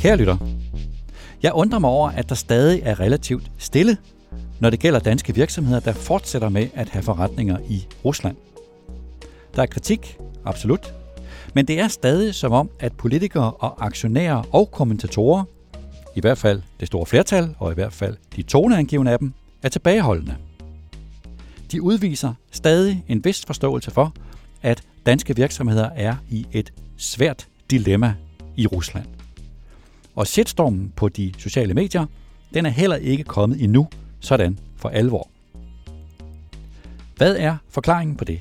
Kære lytter, jeg undrer mig over, at der stadig er relativt stille, når det gælder danske virksomheder, der fortsætter med at have forretninger i Rusland. Der er kritik, absolut, men det er stadig som om, at politikere og aktionærer og kommentatorer, i hvert fald det store flertal, og i hvert fald de toneangivende af dem, er tilbageholdende. De udviser stadig en vis forståelse for, at danske virksomheder er i et svært dilemma i Rusland. Og shitstormen på de sociale medier, den er heller ikke kommet endnu sådan for alvor. Hvad er forklaringen på det?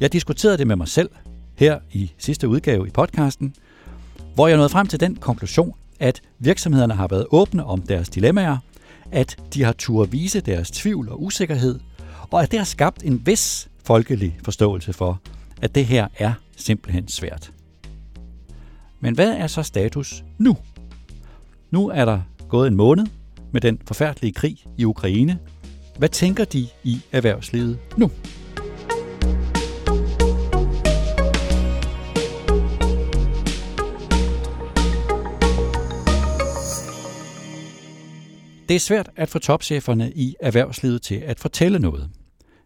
Jeg diskuterede det med mig selv her i sidste udgave i podcasten, hvor jeg nåede frem til den konklusion, at virksomhederne har været åbne om deres dilemmaer, at de har tur vise deres tvivl og usikkerhed, og at det har skabt en vis folkelig forståelse for, at det her er simpelthen svært. Men hvad er så status nu? Nu er der gået en måned med den forfærdelige krig i Ukraine. Hvad tænker de i erhvervslivet nu? Det er svært at få topcheferne i erhvervslivet til at fortælle noget.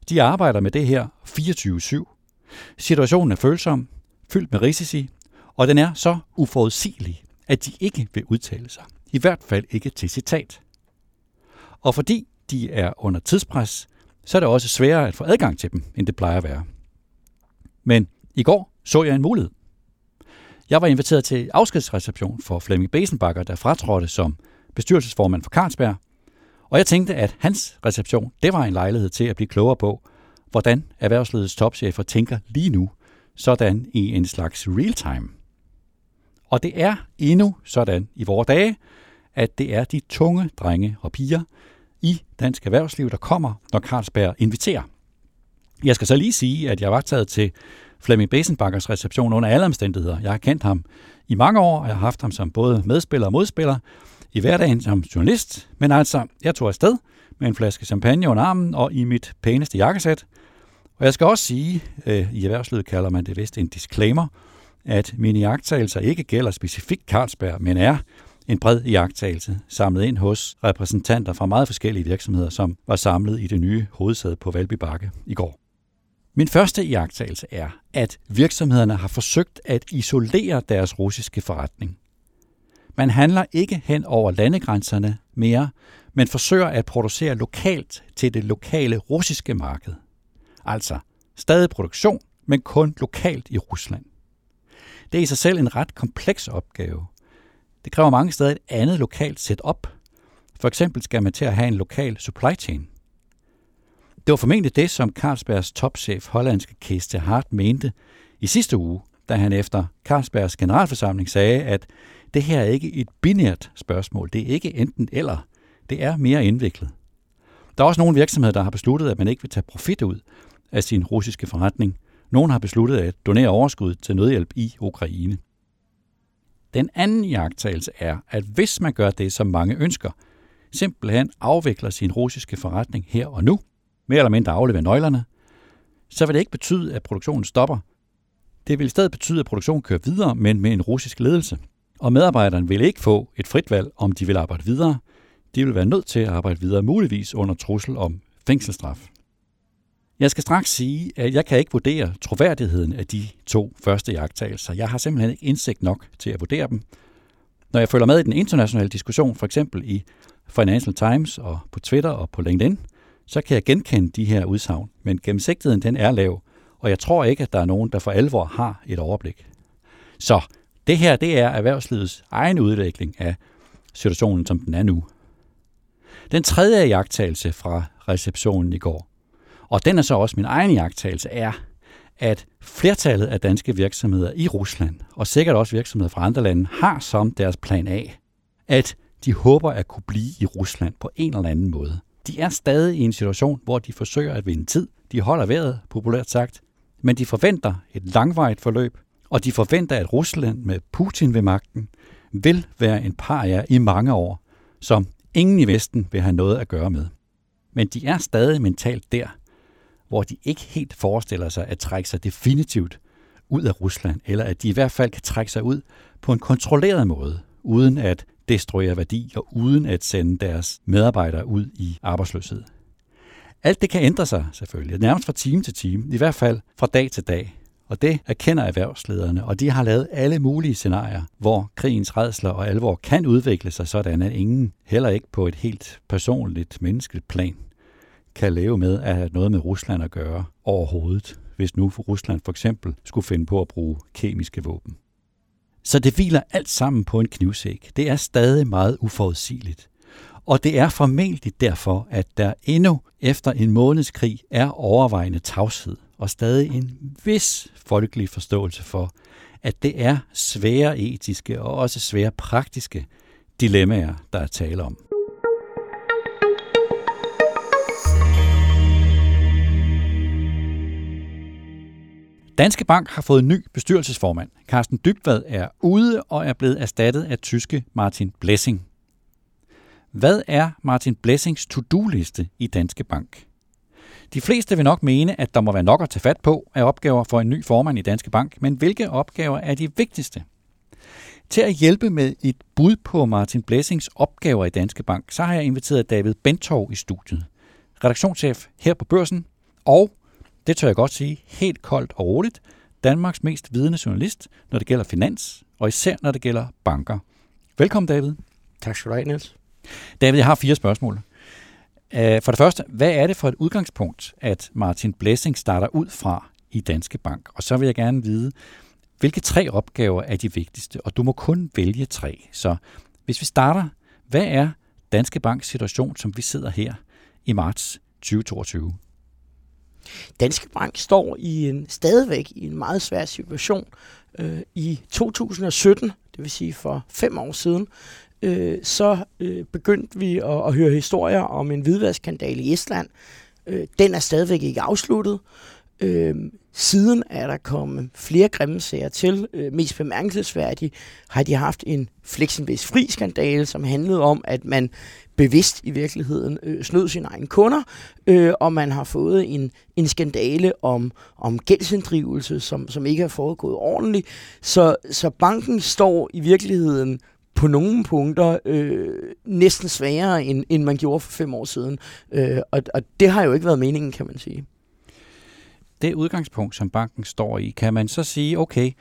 De arbejder med det her 24-7. Situationen er følsom, fyldt med risici, og den er så uforudsigelig, at de ikke vil udtale sig. I hvert fald ikke til citat. Og fordi de er under tidspres, så er det også sværere at få adgang til dem, end det plejer at være. Men i går så jeg en mulighed. Jeg var inviteret til afskedsreception for Flemming Besenbakker, der fratrådte som bestyrelsesformand for Carlsberg, og jeg tænkte, at hans reception, det var en lejlighed til at blive klogere på, hvordan erhvervslivets topchefer tænker lige nu, sådan i en slags real-time. Og det er endnu sådan i vores dage, at det er de tunge drenge og piger i dansk erhvervsliv, der kommer, når Carlsberg inviterer. Jeg skal så lige sige, at jeg var taget til Flemming Besenbakkers reception under alle omstændigheder. Jeg har kendt ham i mange år, og jeg har haft ham som både medspiller og modspiller i hverdagen som journalist. Men altså, jeg tog afsted med en flaske champagne under armen og i mit pæneste jakkesæt. Og jeg skal også sige, øh, i erhvervslivet kalder man det vist en disclaimer, at mine jagttagelser ikke gælder specifikt Carlsberg, men er en bred jagttagelse samlet ind hos repræsentanter fra meget forskellige virksomheder, som var samlet i det nye hovedsæde på Valby Bakke i går. Min første jagttagelse er, at virksomhederne har forsøgt at isolere deres russiske forretning. Man handler ikke hen over landegrænserne mere, men forsøger at producere lokalt til det lokale russiske marked. Altså stadig produktion, men kun lokalt i Rusland. Det er i sig selv en ret kompleks opgave. Det kræver mange steder et andet lokalt setup. For eksempel skal man til at have en lokal supply chain. Det var formentlig det, som Carlsbergs topchef, hollandske Kiste Hart, mente i sidste uge, da han efter Carlsbergs generalforsamling sagde, at det her er ikke et binært spørgsmål. Det er ikke enten eller. Det er mere indviklet. Der er også nogle virksomheder, der har besluttet, at man ikke vil tage profit ud af sin russiske forretning, nogen har besluttet at donere overskud til nødhjælp i Ukraine. Den anden jagttagelse er, at hvis man gør det, som mange ønsker, simpelthen afvikler sin russiske forretning her og nu, mere eller mindre afleverer nøglerne, så vil det ikke betyde, at produktionen stopper. Det vil i stedet betyde, at produktionen kører videre, men med en russisk ledelse. Og medarbejderne vil ikke få et frit valg, om de vil arbejde videre. De vil være nødt til at arbejde videre, muligvis under trussel om fængselsstraf. Jeg skal straks sige, at jeg kan ikke vurdere troværdigheden af de to første jagttagelser. Jeg har simpelthen ikke indsigt nok til at vurdere dem. Når jeg følger med i den internationale diskussion, for eksempel i Financial Times og på Twitter og på LinkedIn, så kan jeg genkende de her udsagn. Men gennemsigtigheden den er lav, og jeg tror ikke, at der er nogen, der for alvor har et overblik. Så det her, det er erhvervslivets egen udvikling af situationen, som den er nu. Den tredje jagttagelse fra receptionen i går, og den er så også min egen jagttagelse, er, at flertallet af danske virksomheder i Rusland, og sikkert også virksomheder fra andre lande, har som deres plan A, at de håber at kunne blive i Rusland på en eller anden måde. De er stadig i en situation, hvor de forsøger at vinde tid. De holder vejret, populært sagt, men de forventer et langvarigt forløb, og de forventer, at Rusland med Putin ved magten vil være en par i mange år, som ingen i Vesten vil have noget at gøre med. Men de er stadig mentalt der, hvor de ikke helt forestiller sig at trække sig definitivt ud af Rusland, eller at de i hvert fald kan trække sig ud på en kontrolleret måde, uden at destruere værdi og uden at sende deres medarbejdere ud i arbejdsløshed. Alt det kan ændre sig selvfølgelig, nærmest fra time til time, i hvert fald fra dag til dag. Og det erkender erhvervslederne, og de har lavet alle mulige scenarier, hvor krigens redsler og alvor kan udvikle sig sådan, at ingen, heller ikke på et helt personligt, menneskeligt plan, kan leve med at have noget med Rusland at gøre overhovedet, hvis nu for Rusland for eksempel skulle finde på at bruge kemiske våben. Så det hviler alt sammen på en knivsæk. Det er stadig meget uforudsigeligt. Og det er formentlig derfor, at der endnu efter en måneds krig er overvejende tavshed og stadig en vis folkelig forståelse for, at det er svære etiske og også svære praktiske dilemmaer, der er tale om. Danske Bank har fået en ny bestyrelsesformand. Carsten Dybvad er ude og er blevet erstattet af tyske Martin Blessing. Hvad er Martin Blessings to-do-liste i Danske Bank? De fleste vil nok mene, at der må være nok at tage fat på af opgaver for en ny formand i Danske Bank, men hvilke opgaver er de vigtigste? Til at hjælpe med et bud på Martin Blessings opgaver i Danske Bank, så har jeg inviteret David Bentov i studiet. Redaktionschef her på Børsen, og, det tør jeg godt sige, helt koldt og roligt, Danmarks mest vidende journalist, når det gælder finans, og især når det gælder banker. Velkommen, David. Tak skal du have, Niels. David, jeg har fire spørgsmål. Øh, for det første, hvad er det for et udgangspunkt, at Martin Blessing starter ud fra i Danske Bank? Og så vil jeg gerne vide, hvilke tre opgaver er de vigtigste? Og du må kun vælge tre. Så hvis vi starter, hvad er Danske Banks situation, som vi sidder her i marts 2022? Danske Bank står i en stadigvæk i en meget svær situation. Øh, I 2017, det vil sige for fem år siden, øh, så øh, begyndte vi at, at høre historier om en hvidvaskskandal i Estland. Øh, den er stadigvæk ikke afsluttet. Øh, siden er der kommet flere grimme sager til. Øh, mest bemærkelsesværdigt har de haft en Flexinvest fri skandale, som handlede om, at man bevidst i virkeligheden øh, snød sine egne kunder, øh, og man har fået en, en skandale om, om gældsinddrivelse, som, som ikke er foregået ordentligt. Så, så banken står i virkeligheden på nogle punkter øh, næsten sværere, end, end man gjorde for fem år siden. Øh, og, og det har jo ikke været meningen, kan man sige. Det udgangspunkt, som banken står i, kan man så sige, okay,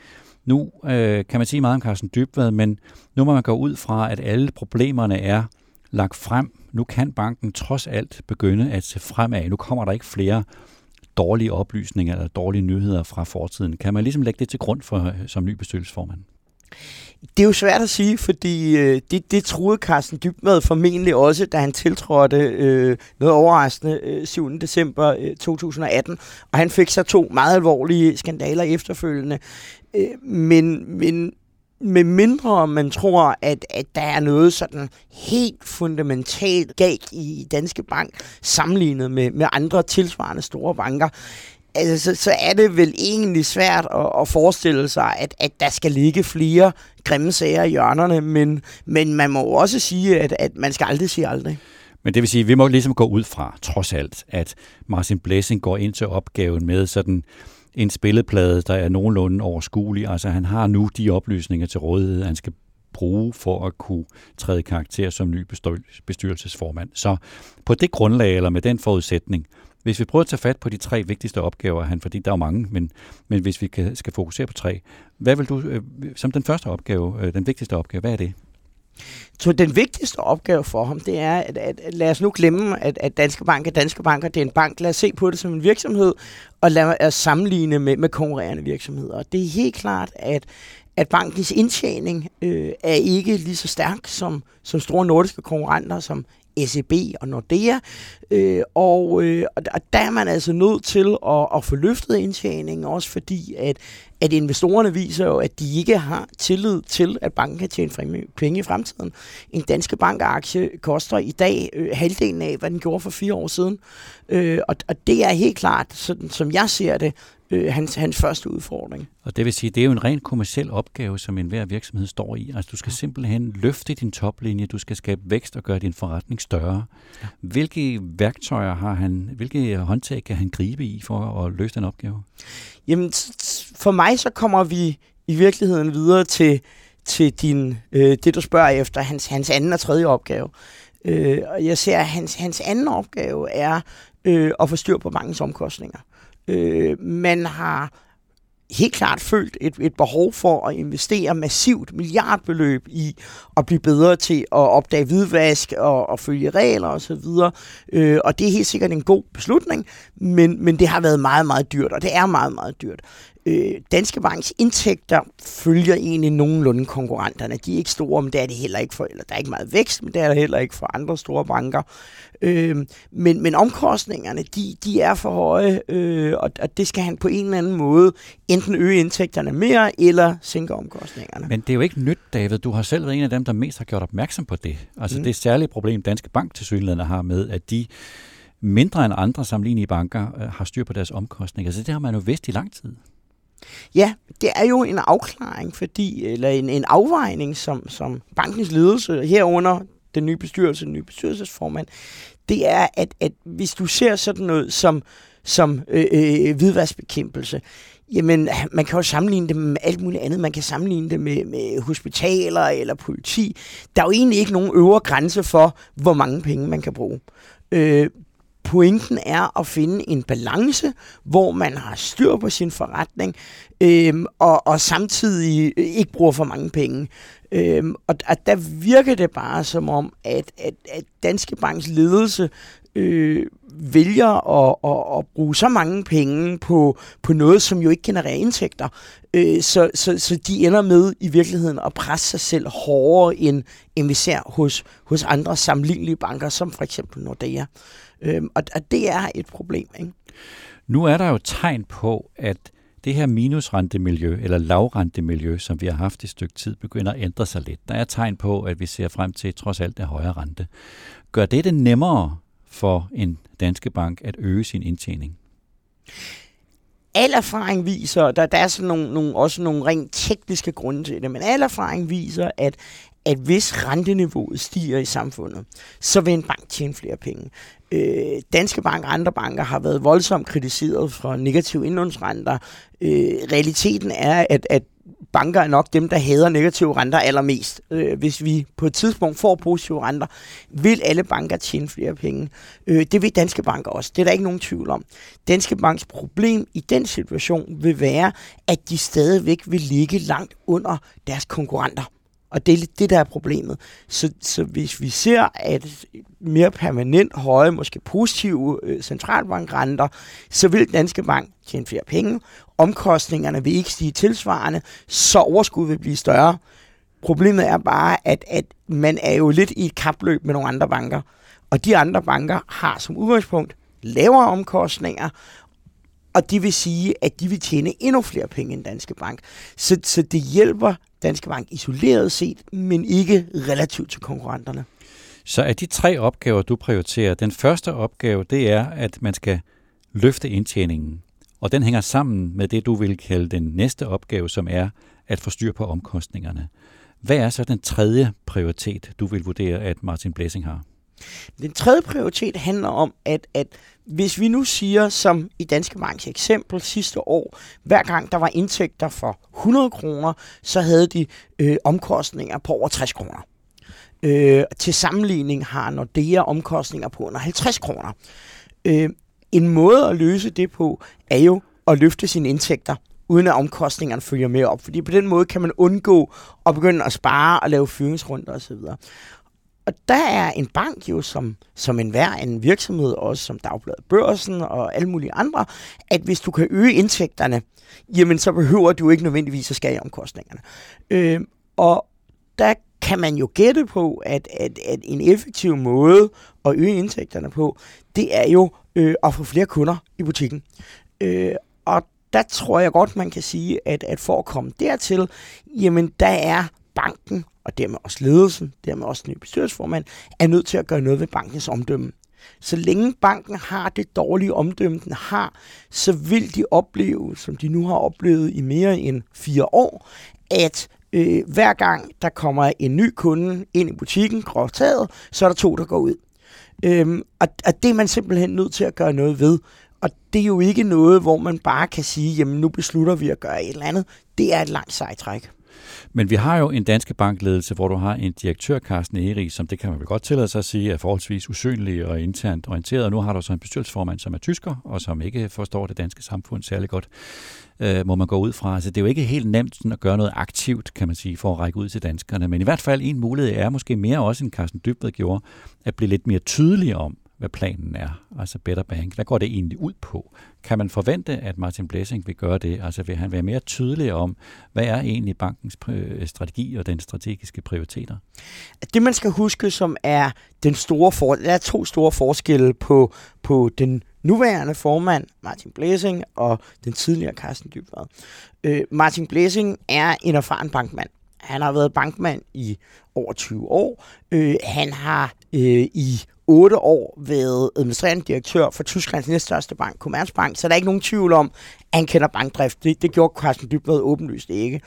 nu øh, kan man sige meget om Carsten Dybvad, men nu må man gå ud fra, at alle problemerne er lagt frem. Nu kan banken trods alt begynde at se fremad. Nu kommer der ikke flere dårlige oplysninger eller dårlige nyheder fra fortiden. Kan man ligesom lægge det til grund for, øh, som ny bestyrelsesformand? Det er jo svært at sige, fordi øh, det, det troede Carsten Dybmad formentlig også, da han tiltrådte øh, noget overraskende øh, 7. december øh, 2018. Og han fik så to meget alvorlige skandaler efterfølgende. Øh, men, men med mindre man tror, at, at der er noget sådan helt fundamentalt galt i Danske Bank, sammenlignet med, med andre tilsvarende store banker, altså, så, så er det vel egentlig svært at, at forestille sig, at, at der skal ligge flere grimme sager i hjørnerne, men, men man må også sige, at, at man skal aldrig sige aldrig. Men det vil sige, at vi må ligesom gå ud fra, trods alt, at Martin Blessing går ind til opgaven med sådan en spilleplade, der er nogenlunde overskuelig. Altså han har nu de oplysninger til rådighed, han skal bruge for at kunne træde karakter som ny bestyrelsesformand. Så på det grundlag, eller med den forudsætning, hvis vi prøver at tage fat på de tre vigtigste opgaver, han, fordi der er mange, men, men hvis vi kan, skal fokusere på tre, hvad vil du, øh, som den første opgave, øh, den vigtigste opgave, hvad er det? Så den vigtigste opgave for ham, det er, at, at, at lad os nu glemme, at, at Danske Bank er Danske Banker, det er en bank. Lad os se på det som en virksomhed, og lad os sammenligne med, med konkurrerende virksomheder. Og det er helt klart, at, at bankens indtjening øh, er ikke lige så stærk som, som store nordiske konkurrenter, som SEB og Nordea. Øh, og, øh, og der er man altså nødt til at, at få løftet indtjeningen, også fordi at, at investorerne viser jo, at de ikke har tillid til, at banken kan tjene penge i fremtiden. En danske bankaktie koster i dag øh, halvdelen af, hvad den gjorde for fire år siden. Øh, og, og det er helt klart, sådan, som jeg ser det, øh, hans, hans første udfordring. Og det vil sige, det er jo en rent kommersiel opgave, som enhver virksomhed står i. Altså du skal simpelthen løfte din toplinje, du skal skabe vækst og gøre din forretning større. Ja. Hvilke værktøjer har han, hvilke håndtag kan han gribe i for at løse den opgave? Jamen for mig så kommer vi i virkeligheden videre til til din, øh, det, du spørger efter, hans, hans anden og tredje opgave. Øh, og jeg ser, at hans, hans anden opgave er øh, at få styr på bankens omkostninger. Øh, man har helt klart følt et, et behov for at investere massivt milliardbeløb i at blive bedre til at opdage hvidvask og, og følge regler osv. Og, øh, og det er helt sikkert en god beslutning, men, men det har været meget, meget dyrt, og det er meget, meget dyrt. Øh, Danske Banks indtægter følger egentlig nogenlunde konkurrenterne. De er ikke store, men det er det heller ikke for, eller der er ikke meget vækst, men det er der heller ikke for andre store banker. Øh, men, men omkostningerne, de, de er for høje, øh, og, og det skal han på en eller anden måde enten øge indtægterne mere, eller sænke omkostningerne. Men det er jo ikke nyt, David. Du har selv været en af dem, der mest har gjort opmærksom på det. Altså mm. det særlige problem, Danske Bank til synligheden har med, at de mindre end andre sammenlignelige banker øh, har styr på deres omkostninger. Så det har man jo vidst i lang tid. Ja, det er jo en afklaring, fordi, eller en, en afvejning, som, som bankens ledelse herunder den nye bestyrelse, den nye bestyrelsesformand, det er, at, at hvis du ser sådan noget som, som øh, øh, hvidvaskbekæmpelse, jamen man kan jo sammenligne det med alt muligt andet. Man kan sammenligne det med, med hospitaler eller politi. Der er jo egentlig ikke nogen øvre grænse for, hvor mange penge man kan bruge. Øh, pointen er at finde en balance, hvor man har styr på sin forretning, øhm, og, og samtidig øh, ikke bruger for mange penge. Øhm, og, og der virker det bare som om, at, at, at Danske Banks ledelse øh, vælger at, at, at bruge så mange penge på, på noget, som jo ikke genererer indtægter. Øh, så, så, så de ender med i virkeligheden at presse sig selv hårdere, end, end vi ser hos, hos andre sammenlignelige banker, som for eksempel Nordea. Øh, og, og det er et problem. Ikke? Nu er der jo tegn på, at det her minusrentemiljø, eller lavrentemiljø, som vi har haft i et stykke tid, begynder at ændre sig lidt. Der er tegn på, at vi ser frem til trods alt det højere rente. Gør det det nemmere for en danske bank at øge sin indtjening? Al erfaring viser, der, der er sådan nogle, nogle, også nogle rent tekniske grunde til det, men al erfaring viser, at, at hvis renteniveauet stiger i samfundet, så vil en bank tjene flere penge. Øh, Danske Bank og andre banker har været voldsomt kritiseret for negative indlånsrenter. Øh, realiteten er, at, at banker er nok dem, der hader negative renter allermest. Øh, hvis vi på et tidspunkt får positive renter, vil alle banker tjene flere penge. Øh, det vil Danske Banker også. Det er der ikke nogen tvivl om. Danske Banks problem i den situation vil være, at de stadigvæk vil ligge langt under deres konkurrenter. Og det er lidt det, der er problemet. Så, så hvis vi ser, at mere permanent høje, måske positive øh, centralbankrenter, så vil Danske Bank tjene flere penge. Omkostningerne vil ikke stige tilsvarende, så overskud vil blive større. Problemet er bare, at, at man er jo lidt i et kapløb med nogle andre banker. Og de andre banker har som udgangspunkt lavere omkostninger, og det vil sige, at de vil tjene endnu flere penge end Danske Bank. Så, så det hjælper Danske Bank isoleret set, men ikke relativt til konkurrenterne. Så er de tre opgaver, du prioriterer, den første opgave, det er, at man skal løfte indtjeningen. Og den hænger sammen med det, du vil kalde den næste opgave, som er at få styr på omkostningerne. Hvad er så den tredje prioritet, du vil vurdere, at Martin Blessing har? Den tredje prioritet handler om, at, at hvis vi nu siger, som i Danske Banks eksempel sidste år, hver gang der var indtægter for 100 kroner, så havde de øh, omkostninger på over 60 kroner. Øh, til sammenligning har Nordea omkostninger på under 50 kroner. Øh, en måde at løse det på, er jo at løfte sine indtægter uden at omkostningerne følger med op. Fordi på den måde kan man undgå at begynde at spare og lave fyringsrunder osv. Og der er en bank jo, som, som en hver en virksomhed, også som Dagbladet Børsen og alle mulige andre, at hvis du kan øge indtægterne, jamen så behøver du ikke nødvendigvis at skære omkostningerne. Øh, og der kan man jo gætte på, at, at, at en effektiv måde at øge indtægterne på, det er jo øh, at få flere kunder i butikken. Øh, og der tror jeg godt, man kan sige, at, at for at komme dertil, jamen der er banken og dermed også ledelsen, dermed også den nye bestyrelsesformand, er nødt til at gøre noget ved bankens omdømme. Så længe banken har det dårlige omdømme, den har, så vil de opleve, som de nu har oplevet i mere end fire år, at øh, hver gang der kommer en ny kunde ind i butikken, gråt taget, så er der to, der går ud. Øhm, og, og det er man simpelthen nødt til at gøre noget ved. Og det er jo ikke noget, hvor man bare kan sige, jamen nu beslutter vi at gøre et eller andet. Det er et langt sejtræk. Men vi har jo en danske bankledelse, hvor du har en direktør, Carsten Eri, som det kan man vel godt tillade sig at sige, er forholdsvis usynlig og internt orienteret. Og nu har du så en bestyrelsesformand, som er tysker, og som ikke forstår det danske samfund særlig godt, øh, må man gå ud fra. Så det er jo ikke helt nemt sådan at gøre noget aktivt, kan man sige, for at række ud til danskerne. Men i hvert fald en mulighed er måske mere også, end Carsten Dybved gjorde, at blive lidt mere tydelig om, hvad planen er, altså Better Bank. Hvad går det egentlig ud på? Kan man forvente, at Martin Blessing vil gøre det? Altså vil han være mere tydelig om, hvad er egentlig bankens øh, strategi og den strategiske prioriteter? Det man skal huske, som er den store for, der er to store forskelle på, på den nuværende formand, Martin Blæsing, og den tidligere Carsten Dybvad. Øh, Martin Blæsing er en erfaren bankmand. Han har været bankmand i over 20 år. Øh, han har øh, i otte år været administrerende direktør for Tysklands næststørste bank, Commerzbank, så der er ikke nogen tvivl om, at han kender bankdrift. Det, det gjorde Carsten Dybvad åbenlyst ikke.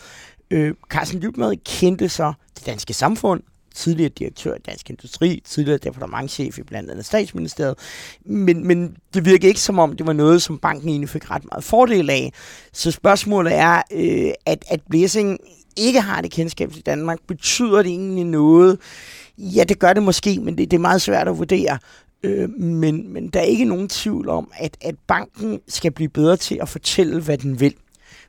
Øh, Carsten Dybvad kendte så det danske samfund, tidligere direktør i Dansk Industri, tidligere departementchef i blandt andet statsministeriet. Men, men det virkede ikke som om, det var noget, som banken egentlig fik ret meget fordel af. Så spørgsmålet er, øh, at, at Blessing ikke har det kendskab til Danmark, betyder det egentlig noget? Ja, det gør det måske, men det, det er meget svært at vurdere. Øh, men, men der er ikke nogen tvivl om, at, at banken skal blive bedre til at fortælle, hvad den vil.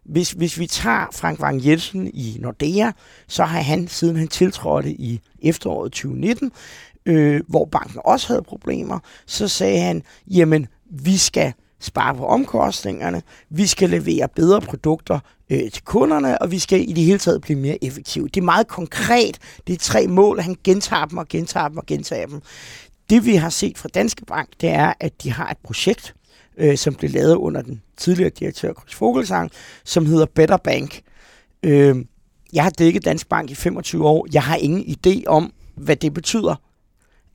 Hvis, hvis vi tager Frank Wang Jensen i Nordea, så har han, siden han tiltrådte i efteråret 2019, øh, hvor banken også havde problemer, så sagde han, jamen, vi skal spare på omkostningerne, vi skal levere bedre produkter øh, til kunderne, og vi skal i det hele taget blive mere effektive. Det er meget konkret. Det er tre mål, han gentager dem og gentager dem og gentager dem. Det vi har set fra Danske Bank, det er, at de har et projekt, øh, som blev lavet under den tidligere direktør Chris Fogelsang, som hedder Better Bank. Øh, jeg har dækket Dansk Bank i 25 år. Jeg har ingen idé om, hvad det betyder.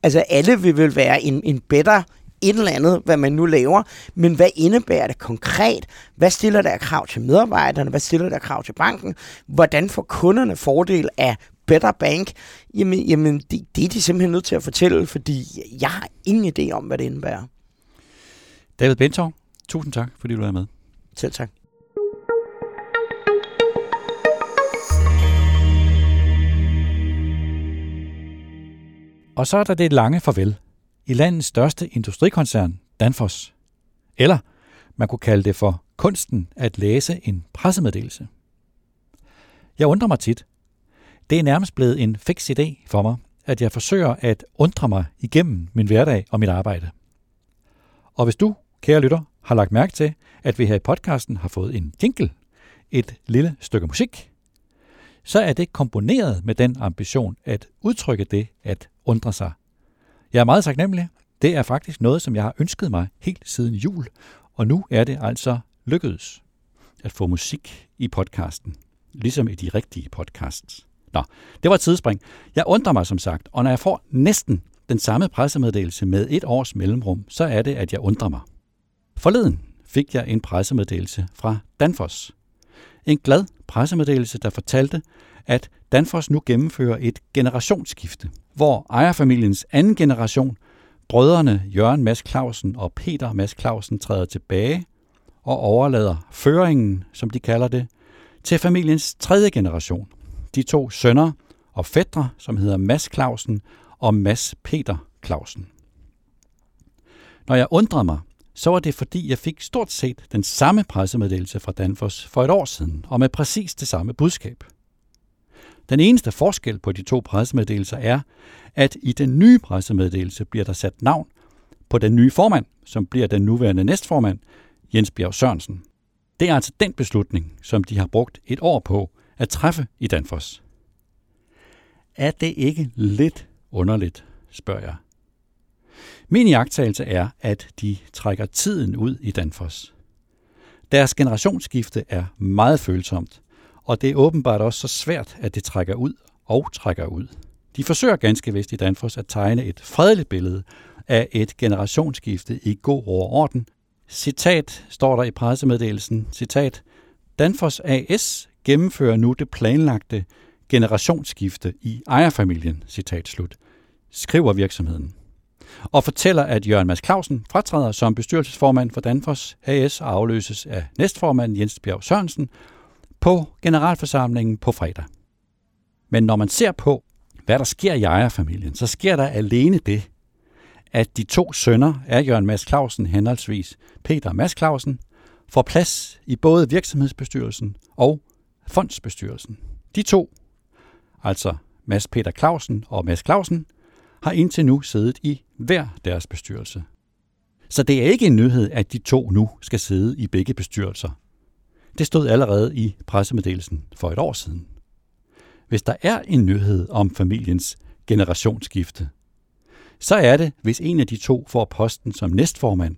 Altså alle vil vel være en, en better et eller andet, hvad man nu laver, men hvad indebærer det konkret? Hvad stiller der krav til medarbejderne? Hvad stiller der krav til banken? Hvordan får kunderne fordel af Better Bank? Jamen, jamen det, det er de simpelthen nødt til at fortælle, fordi jeg har ingen idé om, hvad det indebærer. David Bentov, tusind tak, fordi du er med. Selv tak. Og så er der det lange farvel i landets største industrikoncern, Danfoss. Eller man kunne kalde det for kunsten at læse en pressemeddelelse. Jeg undrer mig tit. Det er nærmest blevet en fix idé for mig, at jeg forsøger at undre mig igennem min hverdag og mit arbejde. Og hvis du, kære lytter, har lagt mærke til, at vi her i podcasten har fået en jingle, et lille stykke musik, så er det komponeret med den ambition at udtrykke det at undre sig jeg er meget taknemmelig. Det er faktisk noget, som jeg har ønsket mig helt siden jul, og nu er det altså lykkedes at få musik i podcasten, ligesom i de rigtige podcasts. Nå, det var et tidsspring. Jeg undrer mig som sagt, og når jeg får næsten den samme pressemeddelelse med et års mellemrum, så er det, at jeg undrer mig. Forleden fik jeg en pressemeddelelse fra Danfoss. En glad pressemeddelelse, der fortalte, at Danfoss nu gennemfører et generationsskifte, hvor ejerfamiliens anden generation, brødrene Jørgen Mads Clausen og Peter Mads Clausen, træder tilbage og overlader føringen, som de kalder det, til familiens tredje generation. De to sønner og fædre, som hedder Mads Clausen og Mads Peter Clausen. Når jeg undrede mig, så var det fordi, jeg fik stort set den samme pressemeddelelse fra Danfoss for et år siden, og med præcis det samme budskab – den eneste forskel på de to pressemeddelelser er, at i den nye pressemeddelelse bliver der sat navn på den nye formand, som bliver den nuværende næstformand, Jens Bjerg Sørensen. Det er altså den beslutning, som de har brugt et år på at træffe i Danfoss. Er det ikke lidt underligt, spørger jeg. Min iagtagelse er, at de trækker tiden ud i Danfoss. Deres generationsskifte er meget følsomt, og det er åbenbart også så svært, at det trækker ud og trækker ud. De forsøger ganske vist i Danfoss at tegne et fredeligt billede af et generationsskifte i god ro og orden. Citat står der i pressemeddelelsen, citat, Danfoss AS gennemfører nu det planlagte generationsskifte i ejerfamilien, citat slut, skriver virksomheden. Og fortæller, at Jørgen Mads Clausen fratræder som bestyrelsesformand for Danfoss AS og afløses af næstformand Jens Bjerg Sørensen, på generalforsamlingen på fredag. Men når man ser på, hvad der sker i ejerfamilien, så sker der alene det, at de to sønner af Jørgen Mads Clausen, henholdsvis Peter Mads Clausen, får plads i både virksomhedsbestyrelsen og fondsbestyrelsen. De to, altså Mads Peter Clausen og Mads Clausen, har indtil nu siddet i hver deres bestyrelse. Så det er ikke en nyhed, at de to nu skal sidde i begge bestyrelser. Det stod allerede i pressemeddelelsen for et år siden. Hvis der er en nyhed om familiens generationsskifte, så er det, hvis en af de to får posten som næstformand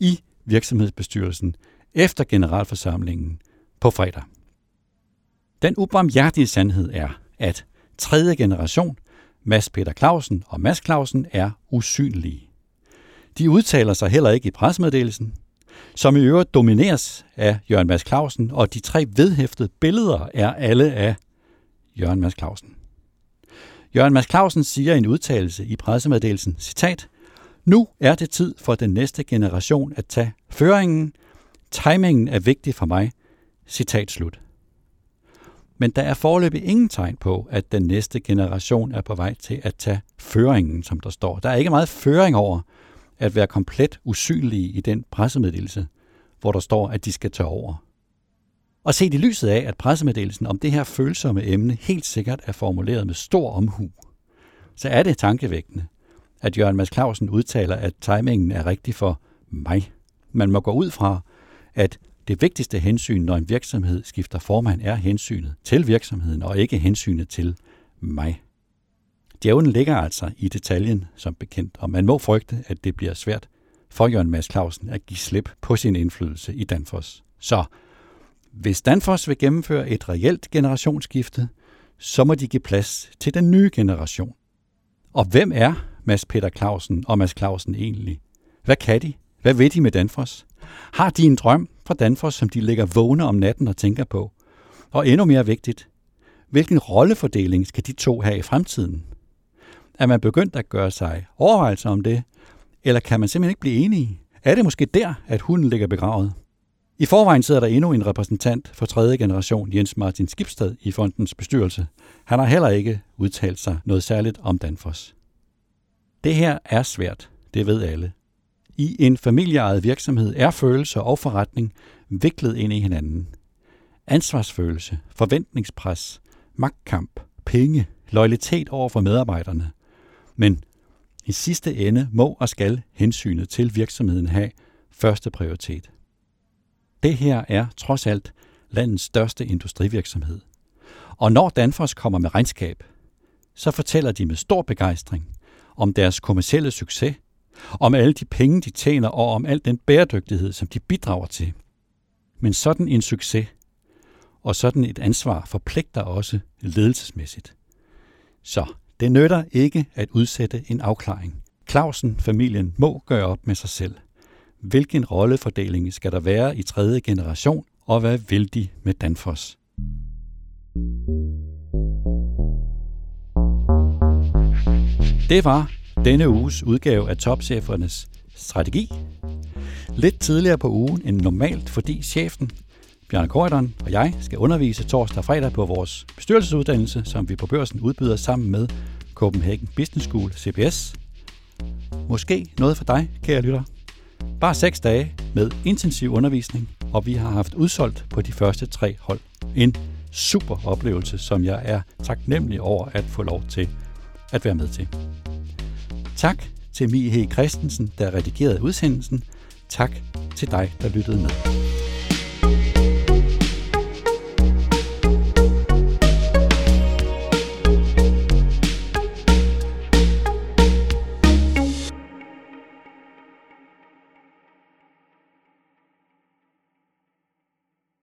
i virksomhedsbestyrelsen efter generalforsamlingen på fredag. Den ubarmhjertige sandhed er, at tredje generation, Mads Peter Clausen og Mads Clausen, er usynlige. De udtaler sig heller ikke i presmeddelelsen, som i øvrigt domineres af Jørgen Mads Clausen, og de tre vedhæftede billeder er alle af Jørgen Mads Clausen. Jørgen Mads Clausen siger i en udtalelse i pressemeddelelsen, citat, Nu er det tid for den næste generation at tage føringen. Timingen er vigtig for mig. Citat slut. Men der er foreløbig ingen tegn på, at den næste generation er på vej til at tage føringen, som der står. Der er ikke meget føring over at være komplet usynlige i den pressemeddelelse, hvor der står, at de skal tage over. Og set i lyset af, at pressemeddelelsen om det her følsomme emne helt sikkert er formuleret med stor omhu, så er det tankevækkende, at Jørgen Mads Clausen udtaler, at timingen er rigtig for mig. Man må gå ud fra, at det vigtigste hensyn, når en virksomhed skifter formand, er hensynet til virksomheden og ikke hensynet til mig. Djævlen ligger altså i detaljen, som bekendt, og man må frygte, at det bliver svært for Jørgen Mads Clausen at give slip på sin indflydelse i Danfoss. Så hvis Danfoss vil gennemføre et reelt generationsskifte, så må de give plads til den nye generation. Og hvem er Mads Peter Clausen og Mads Clausen egentlig? Hvad kan de? Hvad ved de med Danfoss? Har de en drøm fra Danfoss, som de ligger vågne om natten og tænker på? Og endnu mere vigtigt, hvilken rollefordeling skal de to have i fremtiden? Er man begyndt at gøre sig overvejelser om det? Eller kan man simpelthen ikke blive enige? Er det måske der, at hunden ligger begravet? I forvejen sidder der endnu en repræsentant for tredje generation, Jens Martin Skibstad, i fondens bestyrelse. Han har heller ikke udtalt sig noget særligt om Danfoss. Det her er svært, det ved alle. I en familieejet virksomhed er følelse og forretning viklet ind i hinanden. Ansvarsfølelse, forventningspres, magtkamp, penge, loyalitet over for medarbejderne. Men i sidste ende må og skal hensynet til virksomheden have første prioritet. Det her er trods alt landets største industrivirksomhed. Og når Danfoss kommer med regnskab, så fortæller de med stor begejstring om deres kommercielle succes, om alle de penge, de tjener, og om al den bæredygtighed, som de bidrager til. Men sådan en succes og sådan et ansvar forpligter også ledelsesmæssigt. Så det nytter ikke at udsætte en afklaring. Clausen-familien må gøre op med sig selv. Hvilken rollefordeling skal der være i tredje generation, og hvad vil de med Danfoss? Det var denne uges udgave af Topchefernes Strategi. Lidt tidligere på ugen end normalt, fordi chefen, Bjarne Korydon og jeg skal undervise torsdag og fredag på vores bestyrelsesuddannelse, som vi på børsen udbyder sammen med Copenhagen Business School, CBS. Måske noget for dig, kære lytter. Bare seks dage med intensiv undervisning, og vi har haft udsolgt på de første tre hold. En super oplevelse, som jeg er taknemmelig over at få lov til at være med til. Tak til Mie H. Christensen, der redigerede udsendelsen. Tak til dig, der lyttede med.